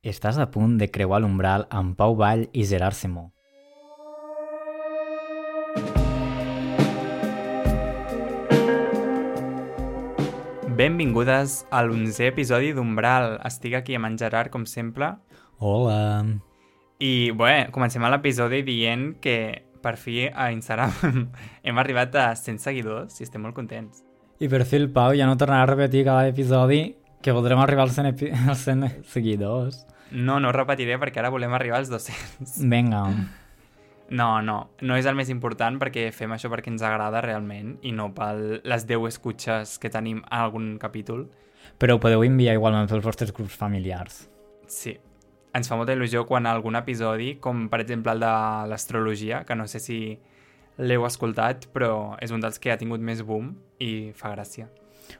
Estàs a punt de creuar l'umbral amb Pau Vall i Gerard Simó. Benvingudes a l'onzè episodi d'Umbral. Estic aquí amb en Gerard, com sempre. Hola! I, bé, comencem l'episodi dient que per fi a Instagram hem arribat a 100 seguidors i estem molt contents. I per fi el Pau ja no tornarà a repetir cada episodi que voldrem arribar als 100, epi- als 100 seguidors. No, no repetiré perquè ara volem arribar als 200. Vinga. No, no, no és el més important perquè fem això perquè ens agrada realment i no per les 10 escutxes que tenim a algun capítol. Però ho podeu enviar igualment pels vostres grups familiars. Sí. Ens fa molta il·lusió quan algun episodi, com per exemple el de l'astrologia, que no sé si l'heu escoltat, però és un dels que ha tingut més boom i fa gràcia.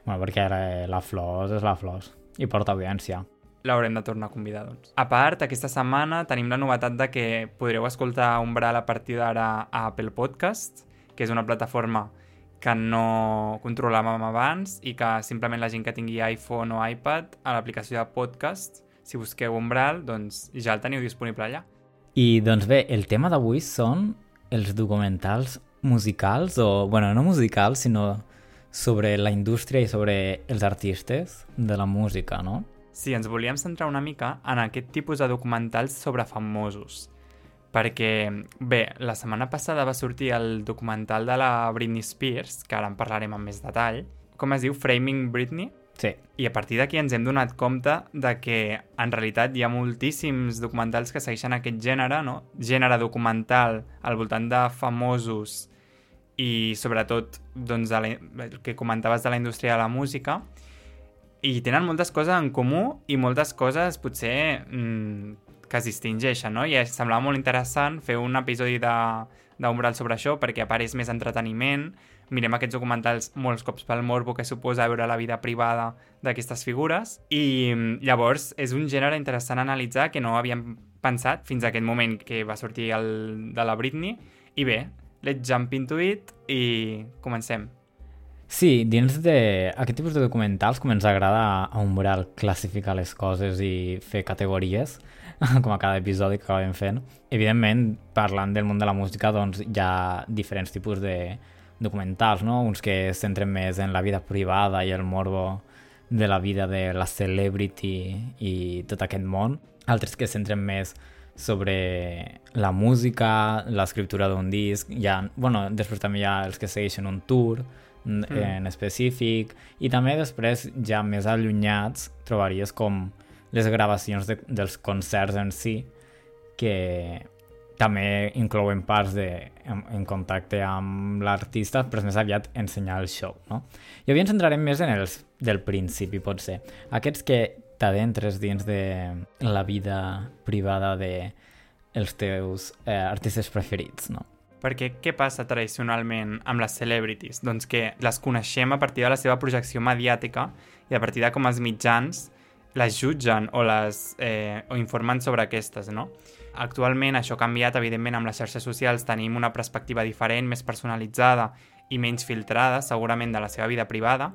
Bueno, perquè ara la Flors és la Flors i porta audiència. L'haurem de tornar a convidar, doncs. A part, aquesta setmana tenim la novetat de que podreu escoltar Umbral a partir d'ara a Apple Podcast, que és una plataforma que no controlàvem abans i que simplement la gent que tingui iPhone o iPad a l'aplicació de podcast, si busqueu Umbral, doncs ja el teniu disponible allà. I doncs bé, el tema d'avui són els documentals musicals, o, bueno, no musicals, sinó sobre la indústria i sobre els artistes de la música, no? Sí, ens volíem centrar una mica en aquest tipus de documentals sobre famosos. Perquè, bé, la setmana passada va sortir el documental de la Britney Spears, que ara en parlarem amb més detall, com es diu Framing Britney, Sí. i a partir d'aquí ens hem donat compte de que en realitat hi ha moltíssims documentals que segueixen aquest gènere, no? Gènere documental al voltant de famosos i sobretot doncs, la, el que comentaves de la indústria de la música i tenen moltes coses en comú i moltes coses potser mm, que es distingeixen, no? I em semblava molt interessant fer un episodi d'Umbral sobre això perquè a part és més entreteniment, mirem aquests documentals molts cops pel morbo que suposa veure la vida privada d'aquestes figures. I mm, llavors és un gènere interessant analitzar que no havíem pensat fins a aquest moment que va sortir el de la Britney. I bé, let's jump into it i comencem. Sí, dins d'aquest tipus de documentals com ens agrada a Umbral classificar les coses i fer categories, com a cada episodi que acabem fent. Evidentment, parlant del món de la música, doncs hi ha diferents tipus de documentals, no? Uns que es centren més en la vida privada i el morbo de la vida de la celebrity i tot aquest món. Altres que es centren més sobre la música, l'escriptura d'un disc, hi ha, bueno, després també hi ha els que segueixen un tour mm. en específic, i també després, ja més allunyats, trobaries com les gravacions de, dels concerts en si, que també inclouen parts de, en, en contacte amb l'artista, però és més aviat ensenyar el show, no? I avui ens centrarem més en els del principi, potser. Aquests que t'adentres dins de la vida privada de els teus eh, artistes preferits, no? Perquè què passa tradicionalment amb les celebrities? Doncs que les coneixem a partir de la seva projecció mediàtica i a partir de com els mitjans les jutgen o les eh, o informen sobre aquestes, no? Actualment això ha canviat, evidentment, amb les xarxes socials tenim una perspectiva diferent, més personalitzada i menys filtrada, segurament, de la seva vida privada,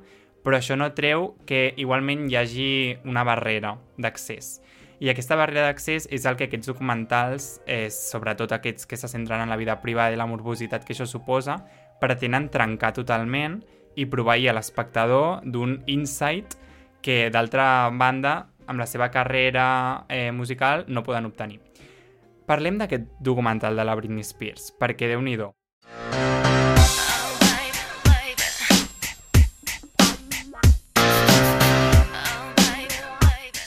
però això no treu que igualment hi hagi una barrera d'accés. I aquesta barrera d'accés és el que aquests documentals, eh, sobretot aquests que se centren en la vida privada i la morbositat que això suposa, pretenen trencar totalment i proveir a l'espectador d'un insight que, d'altra banda, amb la seva carrera eh, musical no poden obtenir. Parlem d'aquest documental de la Britney Spears, perquè déu nhi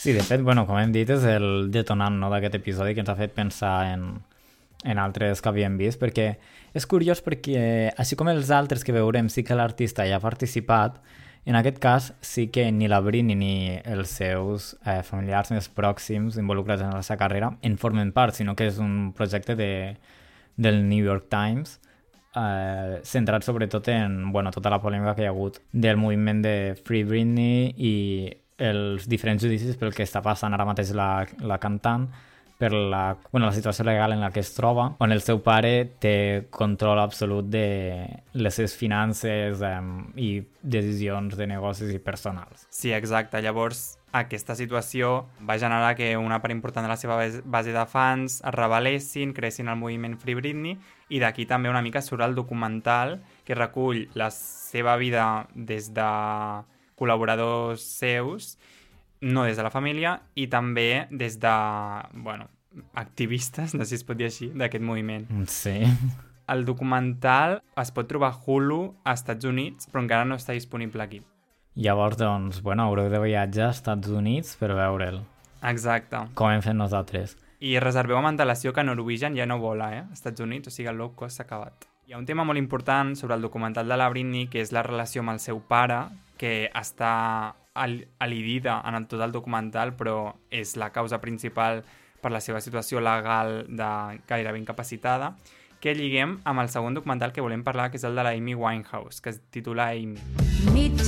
Sí, de fet, bueno, com hem dit, és el detonant no, d'aquest episodi que ens ha fet pensar en, en altres que havíem vist, perquè és curiós perquè, així com els altres que veurem, sí que l'artista hi ha participat, en aquest cas sí que ni la Britney ni els seus eh, familiars més pròxims involucrats en la seva carrera en formen part, sinó que és un projecte de, del New York Times eh, centrat sobretot en bueno, tota la polèmica que hi ha hagut del moviment de Free Britney i els diferents judicis pel que està passant ara mateix la, la cantant per la, bueno, la situació legal en la que es troba, on el seu pare té control absolut de les seves finances um, i decisions de negocis i personals. Sí, exacte. Llavors, aquesta situació va generar que una part important de la seva base- de fans es rebel·lessin, creessin el moviment Free Britney i d'aquí també una mica surt el documental que recull la seva vida des de col·laboradors seus, no des de la família i també des de, bueno, activistes, no sé si es pot dir així, d'aquest moviment. Sí. El documental es pot trobar a Hulu als Estats Units, però encara no està disponible aquí. Llavors, doncs, bueno, haureu de viatjar als Estats Units per veure'l, Exacte. com hem fet nosaltres. I reserveu amb antelació que Norwegian ja no vola, eh? als Estats Units, o sigui, el low cost s'ha acabat. Hi ha un tema molt important sobre el documental de la Britney, que és la relació amb el seu pare, que està al alidida en el tot el documental, però és la causa principal per la seva situació legal de gairebé incapacitada, que lliguem amb el segon documental que volem parlar, que és el de la Amy Winehouse, que es titula Amy. Meet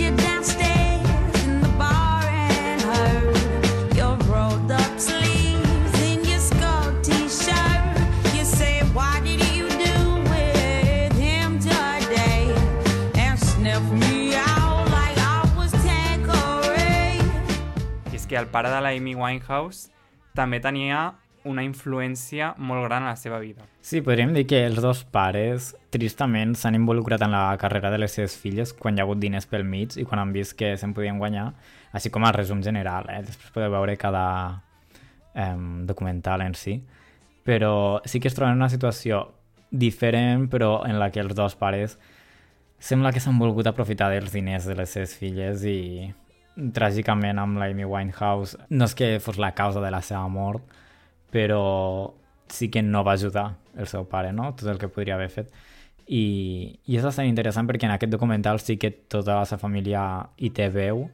el pare de la Amy Winehouse també tenia una influència molt gran a la seva vida. Sí, podríem dir que els dos pares, tristament, s'han involucrat en la carrera de les seves filles quan hi ha hagut diners pel mig i quan han vist que se'n podien guanyar, així com a resum general, eh? després podeu veure cada eh, documental en si. Però sí que es troben en una situació diferent, però en la que els dos pares sembla que s'han volgut aprofitar dels diners de les seves filles i tràgicament amb la Amy Winehouse no és que fos la causa de la seva mort, però sí que no va ajudar el seu pare, no? Tot el que podria haver fet. I, i és bastant interessant perquè en aquest documental sí que tota la seva família hi té veu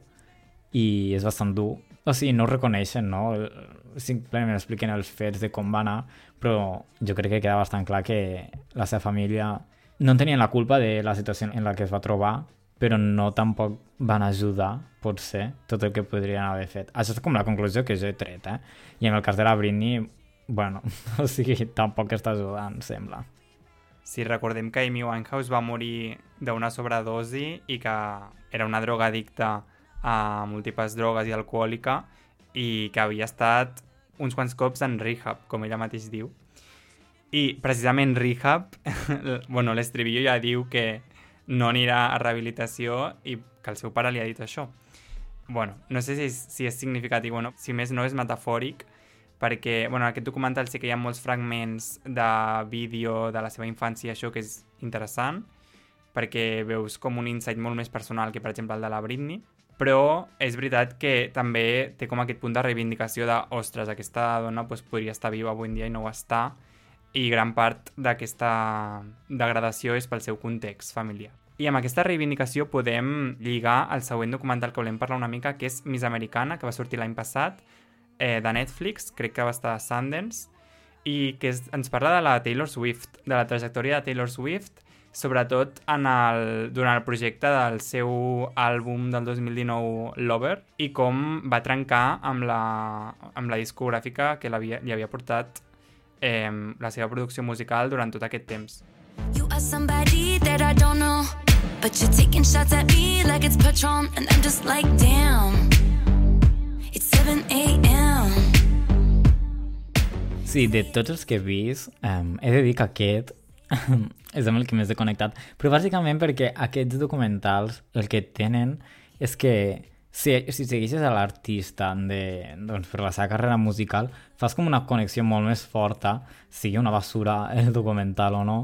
i és bastant dur. O sigui, no ho reconeixen, no? Simplement expliquen els fets de com va anar, però jo crec que queda bastant clar que la seva família no en tenien la culpa de la situació en la que es va trobar, però no tampoc van ajudar, potser, tot el que podrien haver fet. Això és com la conclusió que jo he tret, eh? I en el cas de la Britney, bueno, o sigui, tampoc està ajudant, sembla. Si recordem que Amy Winehouse va morir d'una sobredosi i que era una drogadicta a múltiples drogues i alcohòlica i que havia estat uns quants cops en rehab, com ella mateix diu. I precisament rehab, bueno, l'estribillo ja diu que no anirà a rehabilitació i que el seu pare li ha dit això. Bueno, no sé si és, si és significatiu o no, si més no és metafòric, perquè bueno, en aquest documental sí que hi ha molts fragments de vídeo de la seva infància, això que és interessant, perquè veus com un insight molt més personal que, per exemple, el de la Britney, però és veritat que també té com aquest punt de reivindicació de, ostres, aquesta dona pues, podria estar viva avui en dia i no ho està, i gran part d'aquesta degradació és pel seu context familiar. I amb aquesta reivindicació podem lligar al següent documental que volem parlar una mica, que és Miss Americana, que va sortir l'any passat, eh, de Netflix, crec que va estar a Sundance, i que és, ens parla de la Taylor Swift, de la trajectòria de Taylor Swift, sobretot en el, durant el projecte del seu àlbum del 2019 Lover i com va trencar amb la, amb la discogràfica que l'havia- li havia portat eh, la seva producció musical durant tot aquest temps. You are somebody that I don't know, but you're taking shots at me like it's Patron, and I'm just like, damn. It's 7 a.m. Sí, de tots els que he vist, um, he de dir que aquest és amb el que més he connectat, però bàsicament perquè aquests documentals el que tenen és que si, si segueixes a l'artista doncs, per la seva carrera musical, fas com una connexió molt més forta, sigui una basura el documental o no,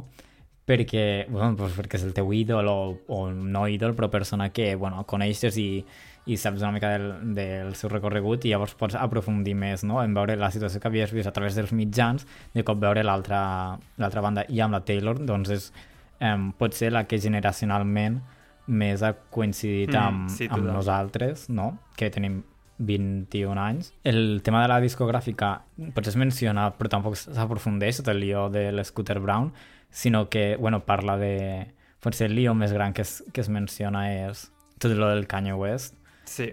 perquè, bueno, doncs perquè és el teu ídol o, o no ídol, però persona que bueno, coneixes i, i saps una mica del, del seu recorregut i llavors pots aprofundir més no? en veure la situació que havies vist a través dels mitjans de cop veure l'altra banda i amb la Taylor doncs és eh, pot ser la que generacionalment més ha coincidit Mm, amb, sí, amb total. nosaltres no? que tenim 21 anys. El tema de la discogràfica potser es menciona, però tampoc s'aprofundeix tot el lío de l'Scooter Brown, sinó que, bueno, parla de... Potser el lío més gran que es, que es menciona és tot el del Kanye West, Sí,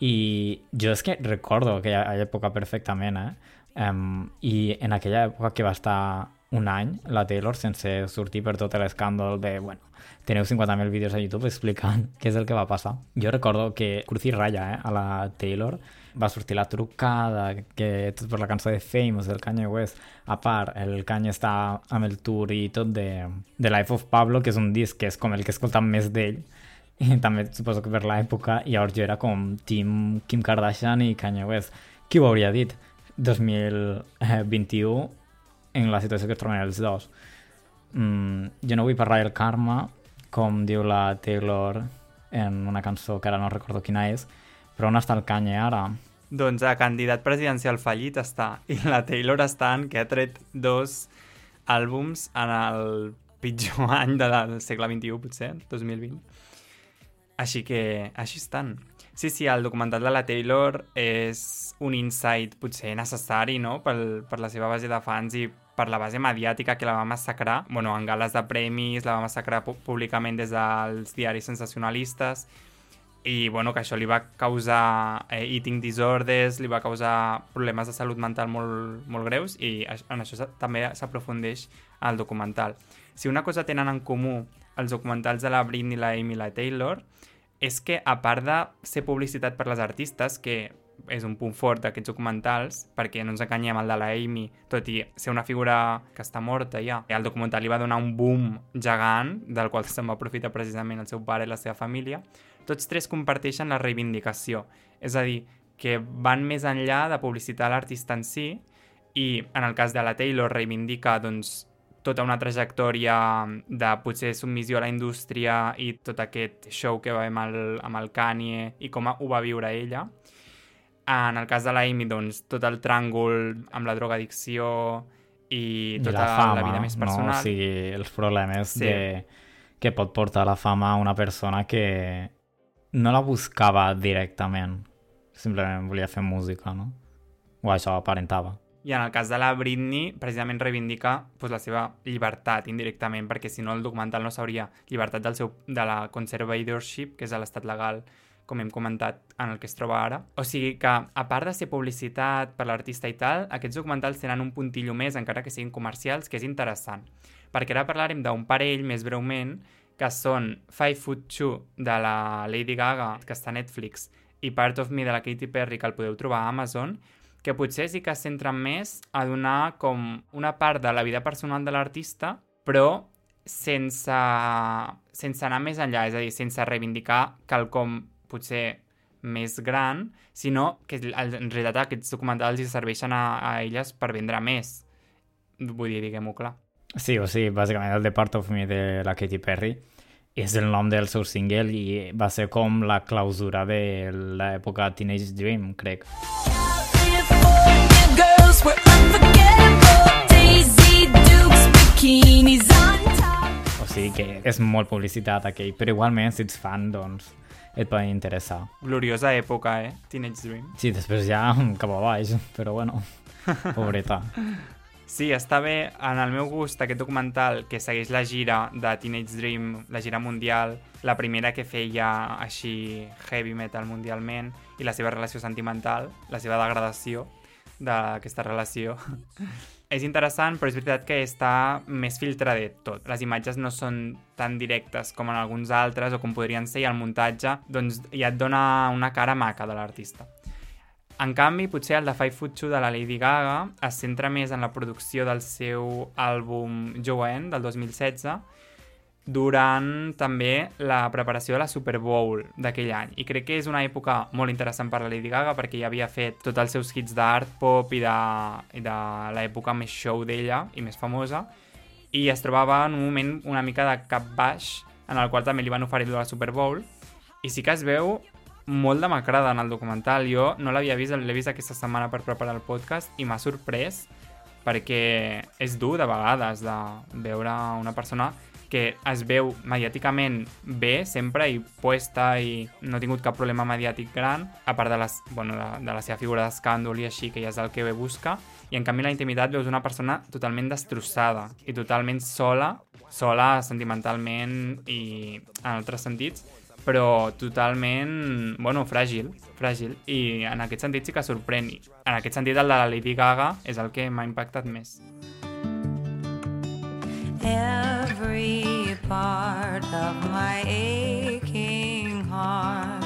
i jo és que recordo aquella època perfectament, eh? Um, I en aquella època que va estar un any la Taylor sense sortir per tot l'escàndol de, bueno, teniu 50.000 vídeos a YouTube explicant què és el que va passar. Jo recordo que Cruci Raya, eh, a la Taylor, va sortir la trucada, que tot per la cançó de Famous del Kanye West. A part, el Kanye està amb el tour i tot de, de Life of Pablo, que és un disc que és com el que he escoltat més d'ell, i també suposo que per l'època, i llavors jo era com Team Kim Kardashian i Kanye West. Qui ho hauria dit? 2021 en la situació que es troben els dos. Mm, jo no vull parlar del karma, com diu la Taylor en una cançó que ara no recordo quina és, però on està el Kanye ara? Doncs a candidat presidencial fallit està. I la Taylor està en que ha tret dos àlbums en el pitjor any del segle XXI, potser, 2020. Així que així estan. Sí, sí, el documental de la Taylor és un insight potser necessari, no?, pel, per la seva base de fans i per la base mediàtica que la va massacrar, bueno, en gales de premis, la va massacrar públicament des dels diaris sensacionalistes, i bueno, que això li va causar eh, eating disorders, li va causar problemes de salut mental molt, molt greus i en això també s'aprofundeix al documental. Si una cosa tenen en comú els documentals de la Britney, la Amy i la Taylor és que a part de ser publicitat per les artistes, que és un punt fort d'aquests documentals, perquè no ens enganyem, el de la Amy, tot i ser una figura que està morta ja, el documental li va donar un boom gegant, del qual se'n va aprofitar precisament el seu pare i la seva família, tots tres comparteixen la reivindicació. És a dir, que van més enllà de publicitar l'artista en si i en el cas de la Taylor reivindica doncs, tota una trajectòria de potser submissió a la indústria i tot aquest show que va haver amb el, amb el Kanye i com ho va viure ella. En el cas de la Amy, doncs, tot el tràngol amb la drogadicció i I tota la fama, la vida més personal. no? O sigui, els problemes Sí. de, que pot portar la fama a una persona que no la buscava directament, simplement volia fer música, no? O això aparentava. I en el cas de la Britney, precisament reivindica pues, la seva llibertat indirectament, perquè si no el documental no s'hauria llibertat del seu, de la conservatorship, que és l'estat legal, com hem comentat, en el que es troba ara. O sigui que, a part de ser publicitat per l'artista i tal, aquests documentals tenen un puntillo més, encara que siguin comercials, que és interessant. Perquè ara parlarem d'un parell, més breument, que són Five Foot Two, de la Lady Gaga, que està a Netflix, i Part of Me, de la Katy Perry, que el podeu trobar a Amazon, que potser sí que es centren més a donar com una part de la vida personal de l'artista, però sense, sense anar més enllà, és a dir, sense reivindicar quelcom potser més gran, sinó que en realitat aquests documentals serveixen a, a elles per vendre més. Vull dir, diguem-ho clar. Sí, o sigui, bàsicament el The Part of Me de la Katy Perry és el nom del seu single i va ser com la clausura de l'època Teenage Dream, crec. O sigui que és molt publicitat aquell, però igualment si ets fan, doncs et poden interessar. Gloriosa època, eh? Teenage Dream. Sí, després ja cap a baix, però bueno, pobreta. Sí, està bé, en el meu gust, aquest documental que segueix la gira de Teenage Dream, la gira mundial, la primera que feia així heavy metal mundialment, i la seva relació sentimental, la seva degradació d'aquesta relació. És interessant, però és veritat que està més filtradet tot. Les imatges no són tan directes com en alguns altres, o com podrien ser, i el muntatge doncs, ja et dona una cara maca de l'artista. En canvi, potser el de Five Foot Two de la Lady Gaga es centra més en la producció del seu àlbum Joanne del 2016 durant també la preparació de la Super Bowl d'aquell any. I crec que és una època molt interessant per la Lady Gaga perquè ja havia fet tots els seus hits d'art pop i de, i de l'època més show d'ella i més famosa i es trobava en un moment una mica de cap baix en el qual també li van oferir la Super Bowl i sí que es veu molt demacrada en el documental. Jo no l'havia vist, l'he vist aquesta setmana per preparar el podcast i m'ha sorprès perquè és dur de vegades de veure una persona que es veu mediàticament bé sempre i puesta i no ha tingut cap problema mediàtic gran, a part de, les, bueno, de, de la seva figura d'escàndol i així, que ja és el que busca, i en canvi la intimitat veus una persona totalment destrossada i totalment sola, sola sentimentalment i en altres sentits, però totalment, bueno, fràgil, fràgil, i en aquest sentit sí que sorprèn. En aquest sentit, el de la Lady Gaga és el que m'ha impactat més. Every part of my aching heart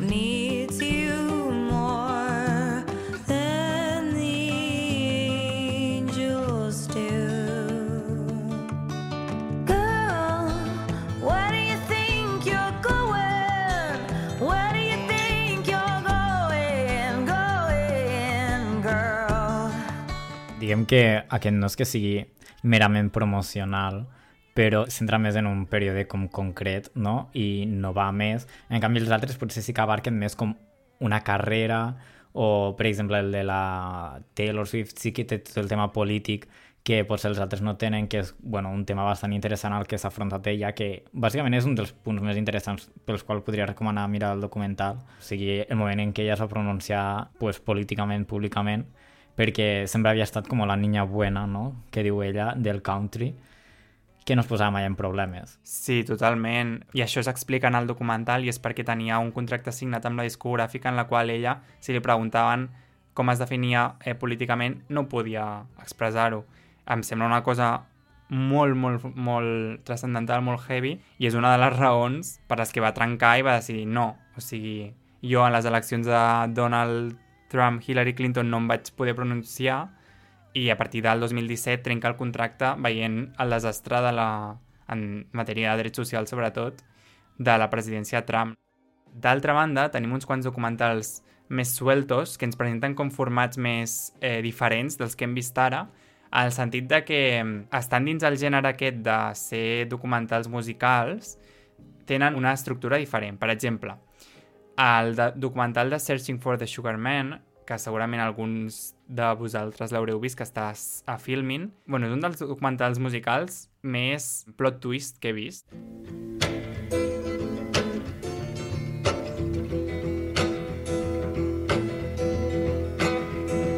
needs you more than the angels do. Girl, where do you think you're going? Where do you think you're going? Going, girl. Diguem que aquest no és que sigui merament promocional, però s'entra més en un període com concret, no? I no va més. En canvi, els altres potser sí que abarquen més com una carrera o, per exemple, el de la Taylor Swift sí que té tot el tema polític que potser els altres no tenen, que és bueno, un tema bastant interessant al que s'ha afrontat ella, que bàsicament és un dels punts més interessants pels quals podria recomanar mirar el documental. O sigui, el moment en què ella es va pronunciar pues, políticament, públicament, perquè sempre havia estat com la niña buena, no?, que diu ella, del country, que no es posava mai en problemes. Sí, totalment. I això s'explica en el documental i és perquè tenia un contracte signat amb la discogràfica en la qual ella, si li preguntaven com es definia eh, políticament, no podia expressar-ho. Em sembla una cosa molt, molt, molt transcendental, molt heavy, i és una de les raons per les que va trencar i va decidir no. O sigui, jo en les eleccions de Donald Trump, Hillary Clinton no em vaig poder pronunciar i a partir del 2017 trenca el contracte veient el desastre de la, en matèria de drets socials sobretot de la presidència Trump. D'altra banda, tenim uns quants documentals més sueltos que ens presenten com formats més eh, diferents dels que hem vist ara, al sentit de que mm, estan dins el gènere aquest de ser documentals musicals, tenen una estructura diferent. Per exemple, el de, documental de Searching for the Sugar Man, que segurament alguns de vosaltres l'haureu vist, que està a Filmin, bueno, és un dels documentals musicals més plot twist que he vist.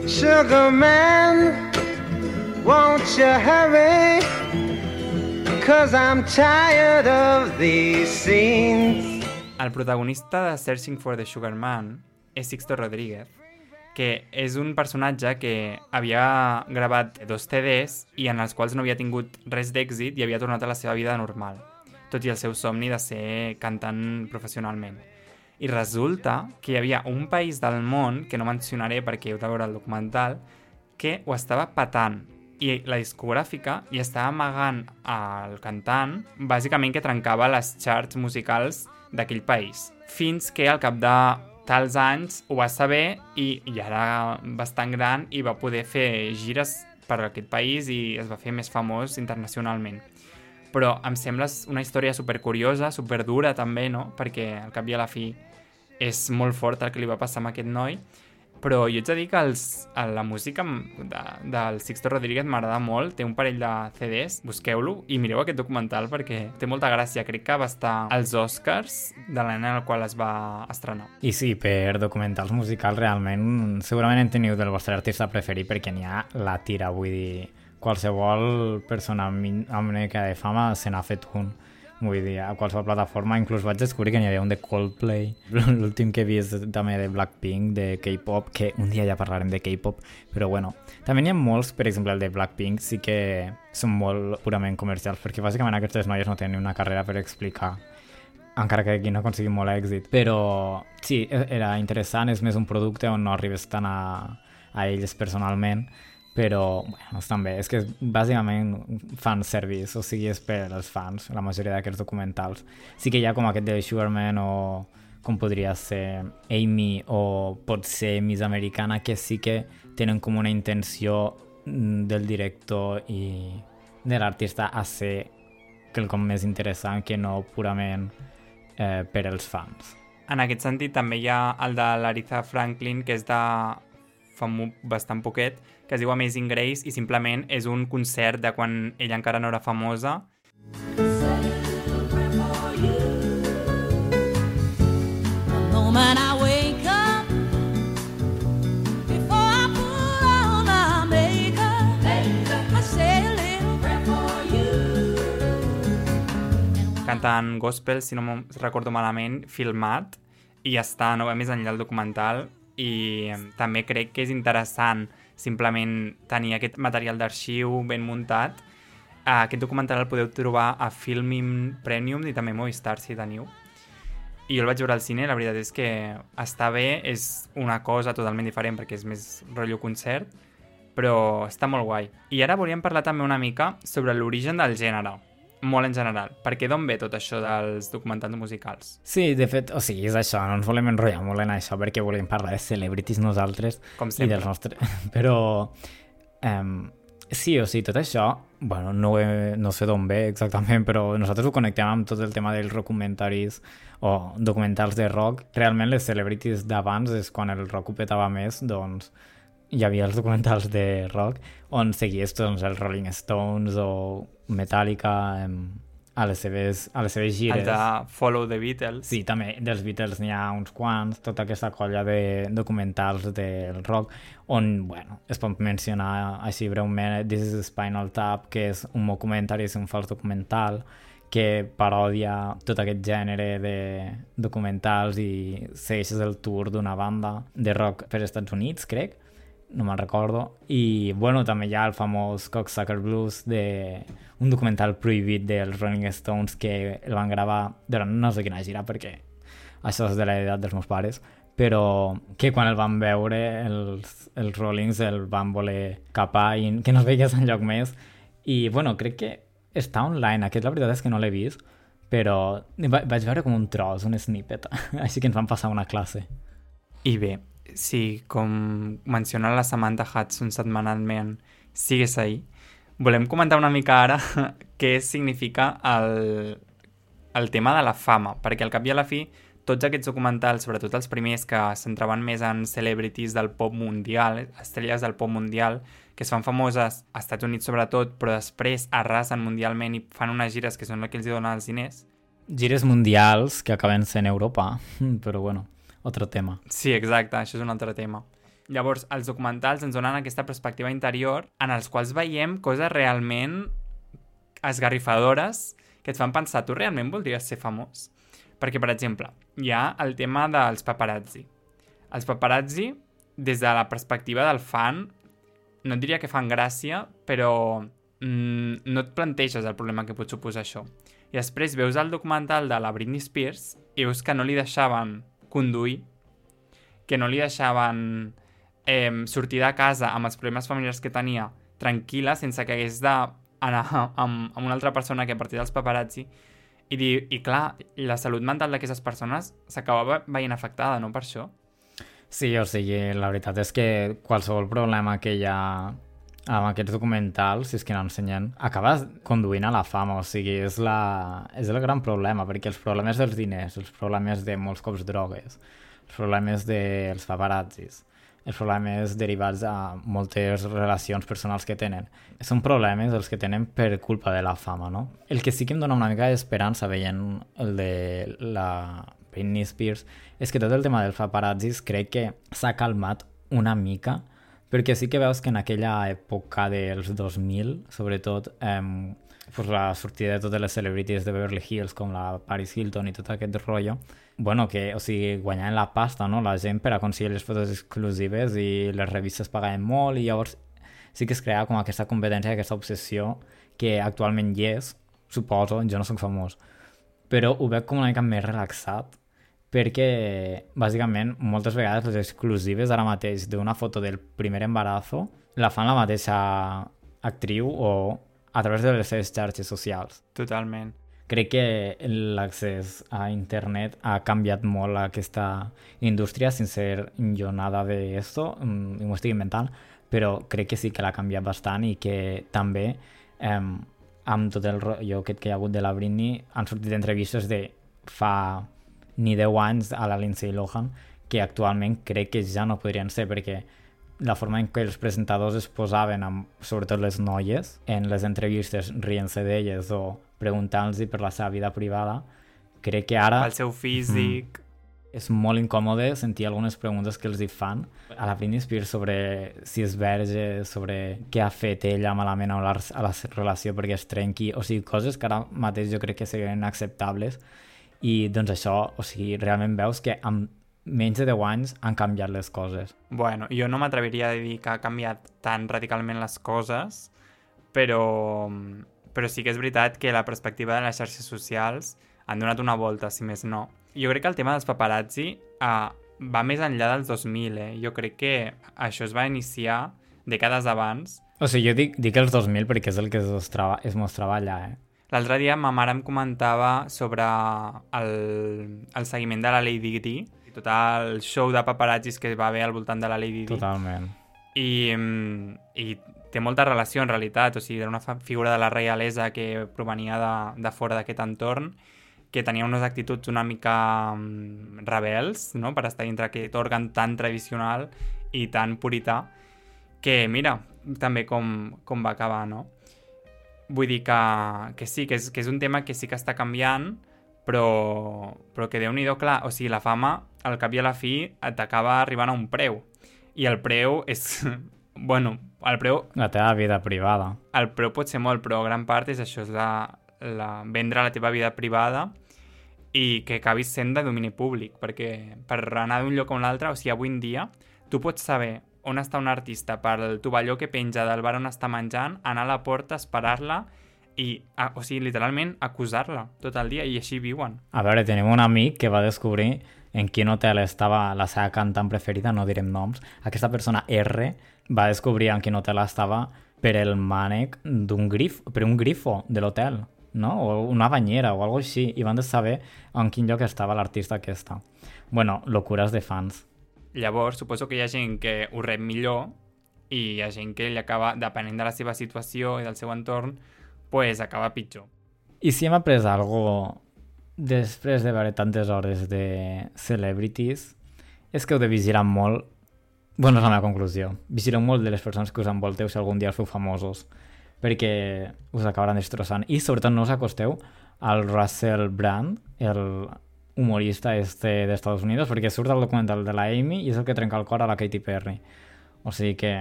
Sugar man, won't you hurry? Cause I'm tired of these scenes. El protagonista de Searching for the Sugar Man és Sixto Rodríguez, que és un personatge que havia gravat dos CDs i en els quals no havia tingut res d'èxit i havia tornat a la seva vida normal, tot i el seu somni de ser cantant professionalment. I resulta que hi havia un país del món, que no mencionaré perquè heu de veure el documental, que ho estava patant i la discogràfica hi estava amagant al cantant bàsicament que trencava les charts musicals d'aquell país. Fins que al cap de tals anys ho va saber i ja era bastant gran i va poder fer gires per aquest país i es va fer més famós internacionalment. Però em sembla una història supercuriosa, superdura també, no? Perquè al cap i a la fi és molt fort el que li va passar amb aquest noi però jo ets de dir que els, la música de, del Sixto Rodríguez m'agrada molt, té un parell de CDs, busqueu-lo i mireu aquest documental perquè té molta gràcia, crec que va estar als Oscars de l'any en el qual es va estrenar. I sí, per documentals musicals realment segurament en teniu del vostre artista preferit perquè n'hi ha la tira, vull dir, qualsevol persona amb amb una mica de fama se n'ha fet un. Vull dir, a qualsevol plataforma, inclús vaig descobrir que n'hi havia un de Coldplay. L'últim que he vist també de Blackpink, de K-pop, que un dia ja parlarem de K-pop, però bueno. També n'hi ha molts, per exemple, el de Blackpink, sí que són molt purament comercials, perquè bàsicament aquestes noies no tenen una carrera per explicar encara que aquí no aconseguim molt èxit. Però sí, e- era interessant, és més un producte on no arribes tant a, a ells personalment, però bueno, estan bé. És que bàsicament fan service, o sigui, és per als fans, la majoria d'aquests documentals. Sí que hi ha com aquest de Sugarman o com podria ser Amy o pot ser Miss Americana, que sí que tenen com una intenció mm, del director i de l'artista a ser quelcom més interessant que no purament eh, per als fans. En aquest sentit també hi ha el de l'Aritha Franklin, que és de fa bastant poquet, que es diu Amazing Grace i simplement és un concert de quan ella encara no era famosa. Cantant gospel, si no recordo malament, filmat, i està no va més enllà del documental. I també crec que és interessant simplement tenir aquest material d'arxiu ben muntat Ah, Aquest documental el podeu trobar a Filming Premium i també Movistar si teniu. I jo el vaig veure al cine la veritat és que està bé, és una cosa totalment diferent perquè és més rotllo concert, però està molt guai. I ara volíem parlar també una mica sobre l'origen del gènere, molt en general. Perquè d'on ve tot això dels documentals musicals? Sí, de fet, o sigui, és això, no ens volem enrotllar molt en això perquè volem parlar de celebrities nosaltres Com i sempre. dels nostres... Però, um, sí, o sigui, tot això, bueno, no, he, no sé d'on ve exactament, però nosaltres ho connectem amb tot el tema dels documentaris o documentals de rock. Realment les celebrities d'abans és quan el rock ho petava més, doncs hi havia els documentals de rock on seguies doncs, els Rolling Stones o Metallica em, a les seves, a les seves El gires. de Follow the Beatles. Sí, també dels Beatles n'hi ha uns quants, tota aquesta colla de documentals del rock, on, bueno, es pot mencionar així breument This is Spinal Tap, que és un documentari, és un fals documental, que parodia tot aquest gènere de documentals i segueixes el tour d'una banda de rock per Estats Units, crec, no me'n recordo. I, bueno, també hi ha el famós Cocksucker Blues de un documental prohibit dels Rolling Stones que el van gravar durant no sé quina gira, perquè això és de l'edat dels meus pares, però que quan el van veure els, els Rollings el van voler capar i que no es veiés enlloc més. I, bueno, crec que està online. Aquest, la veritat és que no l'he vist, però va- vaig veure com un tros, un snippet, així que ens van passar una classe. I bé, si com menciona la Samantha Hudson setmanalment sigues ahí, volem comentar una mica ara què significa el, el tema de la fama, perquè al cap i a la fi tots aquests documentals, sobretot els primers que centraven més en celebrities del pop mundial, estrelles del pop mundial, que es fan famoses als Estats Units sobretot, però després arrasen mundialment i fan unes gires que són les que els donen els diners, Gires mundials que acaben sent Europa, però bueno, otro tema. Sí, exacte, això és un altre tema. Llavors, els documentals ens donen aquesta perspectiva interior en els quals veiem coses realment esgarrifadores que et fan pensar, tu realment voldries ser famós? Perquè, per exemple, hi ha el tema dels paparazzi. Els paparazzi, des de la perspectiva del fan, no et diria que fan gràcia, però mm, no et planteges el problema que pot suposar això. I després veus el documental de la Britney Spears i veus que no li deixaven conduir, que no li deixaven eh, sortir de casa amb els problemes familiars que tenia tranquil·la, sense que hagués d'anar amb, amb una altra persona que a partir dels paparazzi i, dir, i clar, la salut mental d'aquestes persones s'acabava veient afectada, no per això? Sí, o sigui, la veritat és que qualsevol problema que hi ha amb aquests documentals, si és que no ensenyen, acabes conduint a la fama, o sigui, és, la, és el gran problema, perquè els problemes dels diners, els problemes de molts cops drogues, els problemes dels paparazzis, els problemes derivats a moltes relacions personals que tenen, són problemes els que tenen per culpa de la fama, no? El que sí que em dona una mica d'esperança veient el de la Britney Spears és que tot el tema dels paparazzis crec que s'ha calmat una mica perquè sí que veus que en aquella època dels 2000, sobretot, eh, pues la sortida de totes les celebrities de Beverly Hills, com la Paris Hilton i tot aquest rotllo, bueno, que, o sigui, guanyaven la pasta, no?, la gent per aconseguir les fotos exclusives i les revistes pagaven molt i llavors sí que es crea com aquesta competència, aquesta obsessió que actualment hi és, suposo, jo no sóc famós, però ho veig com una mica més relaxat perquè, bàsicament, moltes vegades les exclusives ara mateix d'una foto del primer embarazo la fan la mateixa actriu o a través de les seves xarxes socials. Totalment. Crec que l'accés a internet ha canviat molt aquesta indústria sin ser jo nada de esto, mm, m'ho estic inventant, però crec que sí que l'ha canviat bastant i que també eh, amb tot el rotllo aquest que hi ha hagut de la Britney han sortit entrevistes de fa ni 10 anys a la Lindsay Lohan que actualment crec que ja no podrien ser perquè la forma en què els presentadors es posaven, amb, sobretot les noies, en les entrevistes rient-se d'elles o preguntant-los per la seva vida privada, crec que ara Pel seu físic... és molt incòmode sentir algunes preguntes que els hi fan a la Britney Spears sobre si és verge, sobre què ha fet ella malament a la, a la relació perquè es trenqui, o sigui, coses que ara mateix jo crec que serien acceptables i doncs això, o sigui, realment veus que amb menys de 10 anys han canviat les coses. Bueno, jo no m'atreviria a dir que ha canviat tan radicalment les coses, però, però sí que és veritat que la perspectiva de les xarxes socials han donat una volta, si més no. Jo crec que el tema dels paparazzi uh, va més enllà dels 2000, eh? Jo crec que això es va iniciar dècades abans. O sigui, jo dic, dic els 2000 perquè és el que es mostrava, es mostrava allà, eh? L'altre dia ma mare em comentava sobre el, el seguiment de la Lady Di i tot el show de paparazzis que va haver al voltant de la Lady Di. Totalment. I, mm, i té molta relació en realitat, o sigui, era una figura de la reialesa que provenia de, de fora d'aquest entorn que tenia unes actituds una mica mm, rebels, no?, per estar dintre aquest òrgan tan tradicional i tan purità, que mira, també com, com va acabar, no? Vull dir que, que sí, que és, que és un tema que sí que està canviant, però, però que déu-n'hi-do, clar, o sigui, la fama, al cap i a la fi, t'acaba arribant a un preu. I el preu és... bueno, el preu, La teva vida privada. el preu pot ser molt, però gran part és això, és la, la, vendre la teva vida privada i que acabis sent de domini públic, perquè per anar d'un lloc a un altre, o sigui, avui en dia, tu pots saber on està un artista per el tovalló que penja del bar on està menjant, anar a la porta, esperar-la i, a, o sigui, literalment, acusar-la tot el dia i així viuen. A veure, tenim un amic que va descobrir en quin hotel estava la seva cantant preferida, no direm noms. Aquesta persona R va descobrir en quin hotel estava per el mànec d'un grif, per un grifo de l'hotel, no? O una banyera o alguna així, i van de saber en quin lloc estava l'artista aquesta. Bueno, locures de fans. Llavors, suposo que hi ha gent que ho rep millor i hi ha gent que li acaba, depenent de la seva situació i del seu entorn, pues acaba pitjor. I si hem après algo després de veure tantes hores de celebrities, és que heu de vigilar molt Bueno, és la meva conclusió. Vigileu molt de les persones que us envolteu si algun dia els feu famosos, perquè us acabaran destrossant. I sobretot no us acosteu al Russell Brand, el humorista este d'Estats Units, perquè surt al documental de la Amy i és el que trenca el cor a la Katy Perry. O sigui que,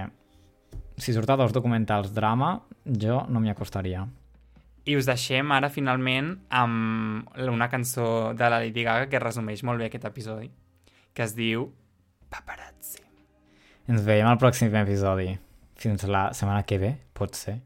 si surt a dos documentals drama, jo no m'hi acostaria. I us deixem ara finalment amb una cançó de la Lady Gaga que resumeix molt bé aquest episodi, que es diu Paparazzi. Ens veiem al pròxim episodi. Fins la setmana que ve, pot ser.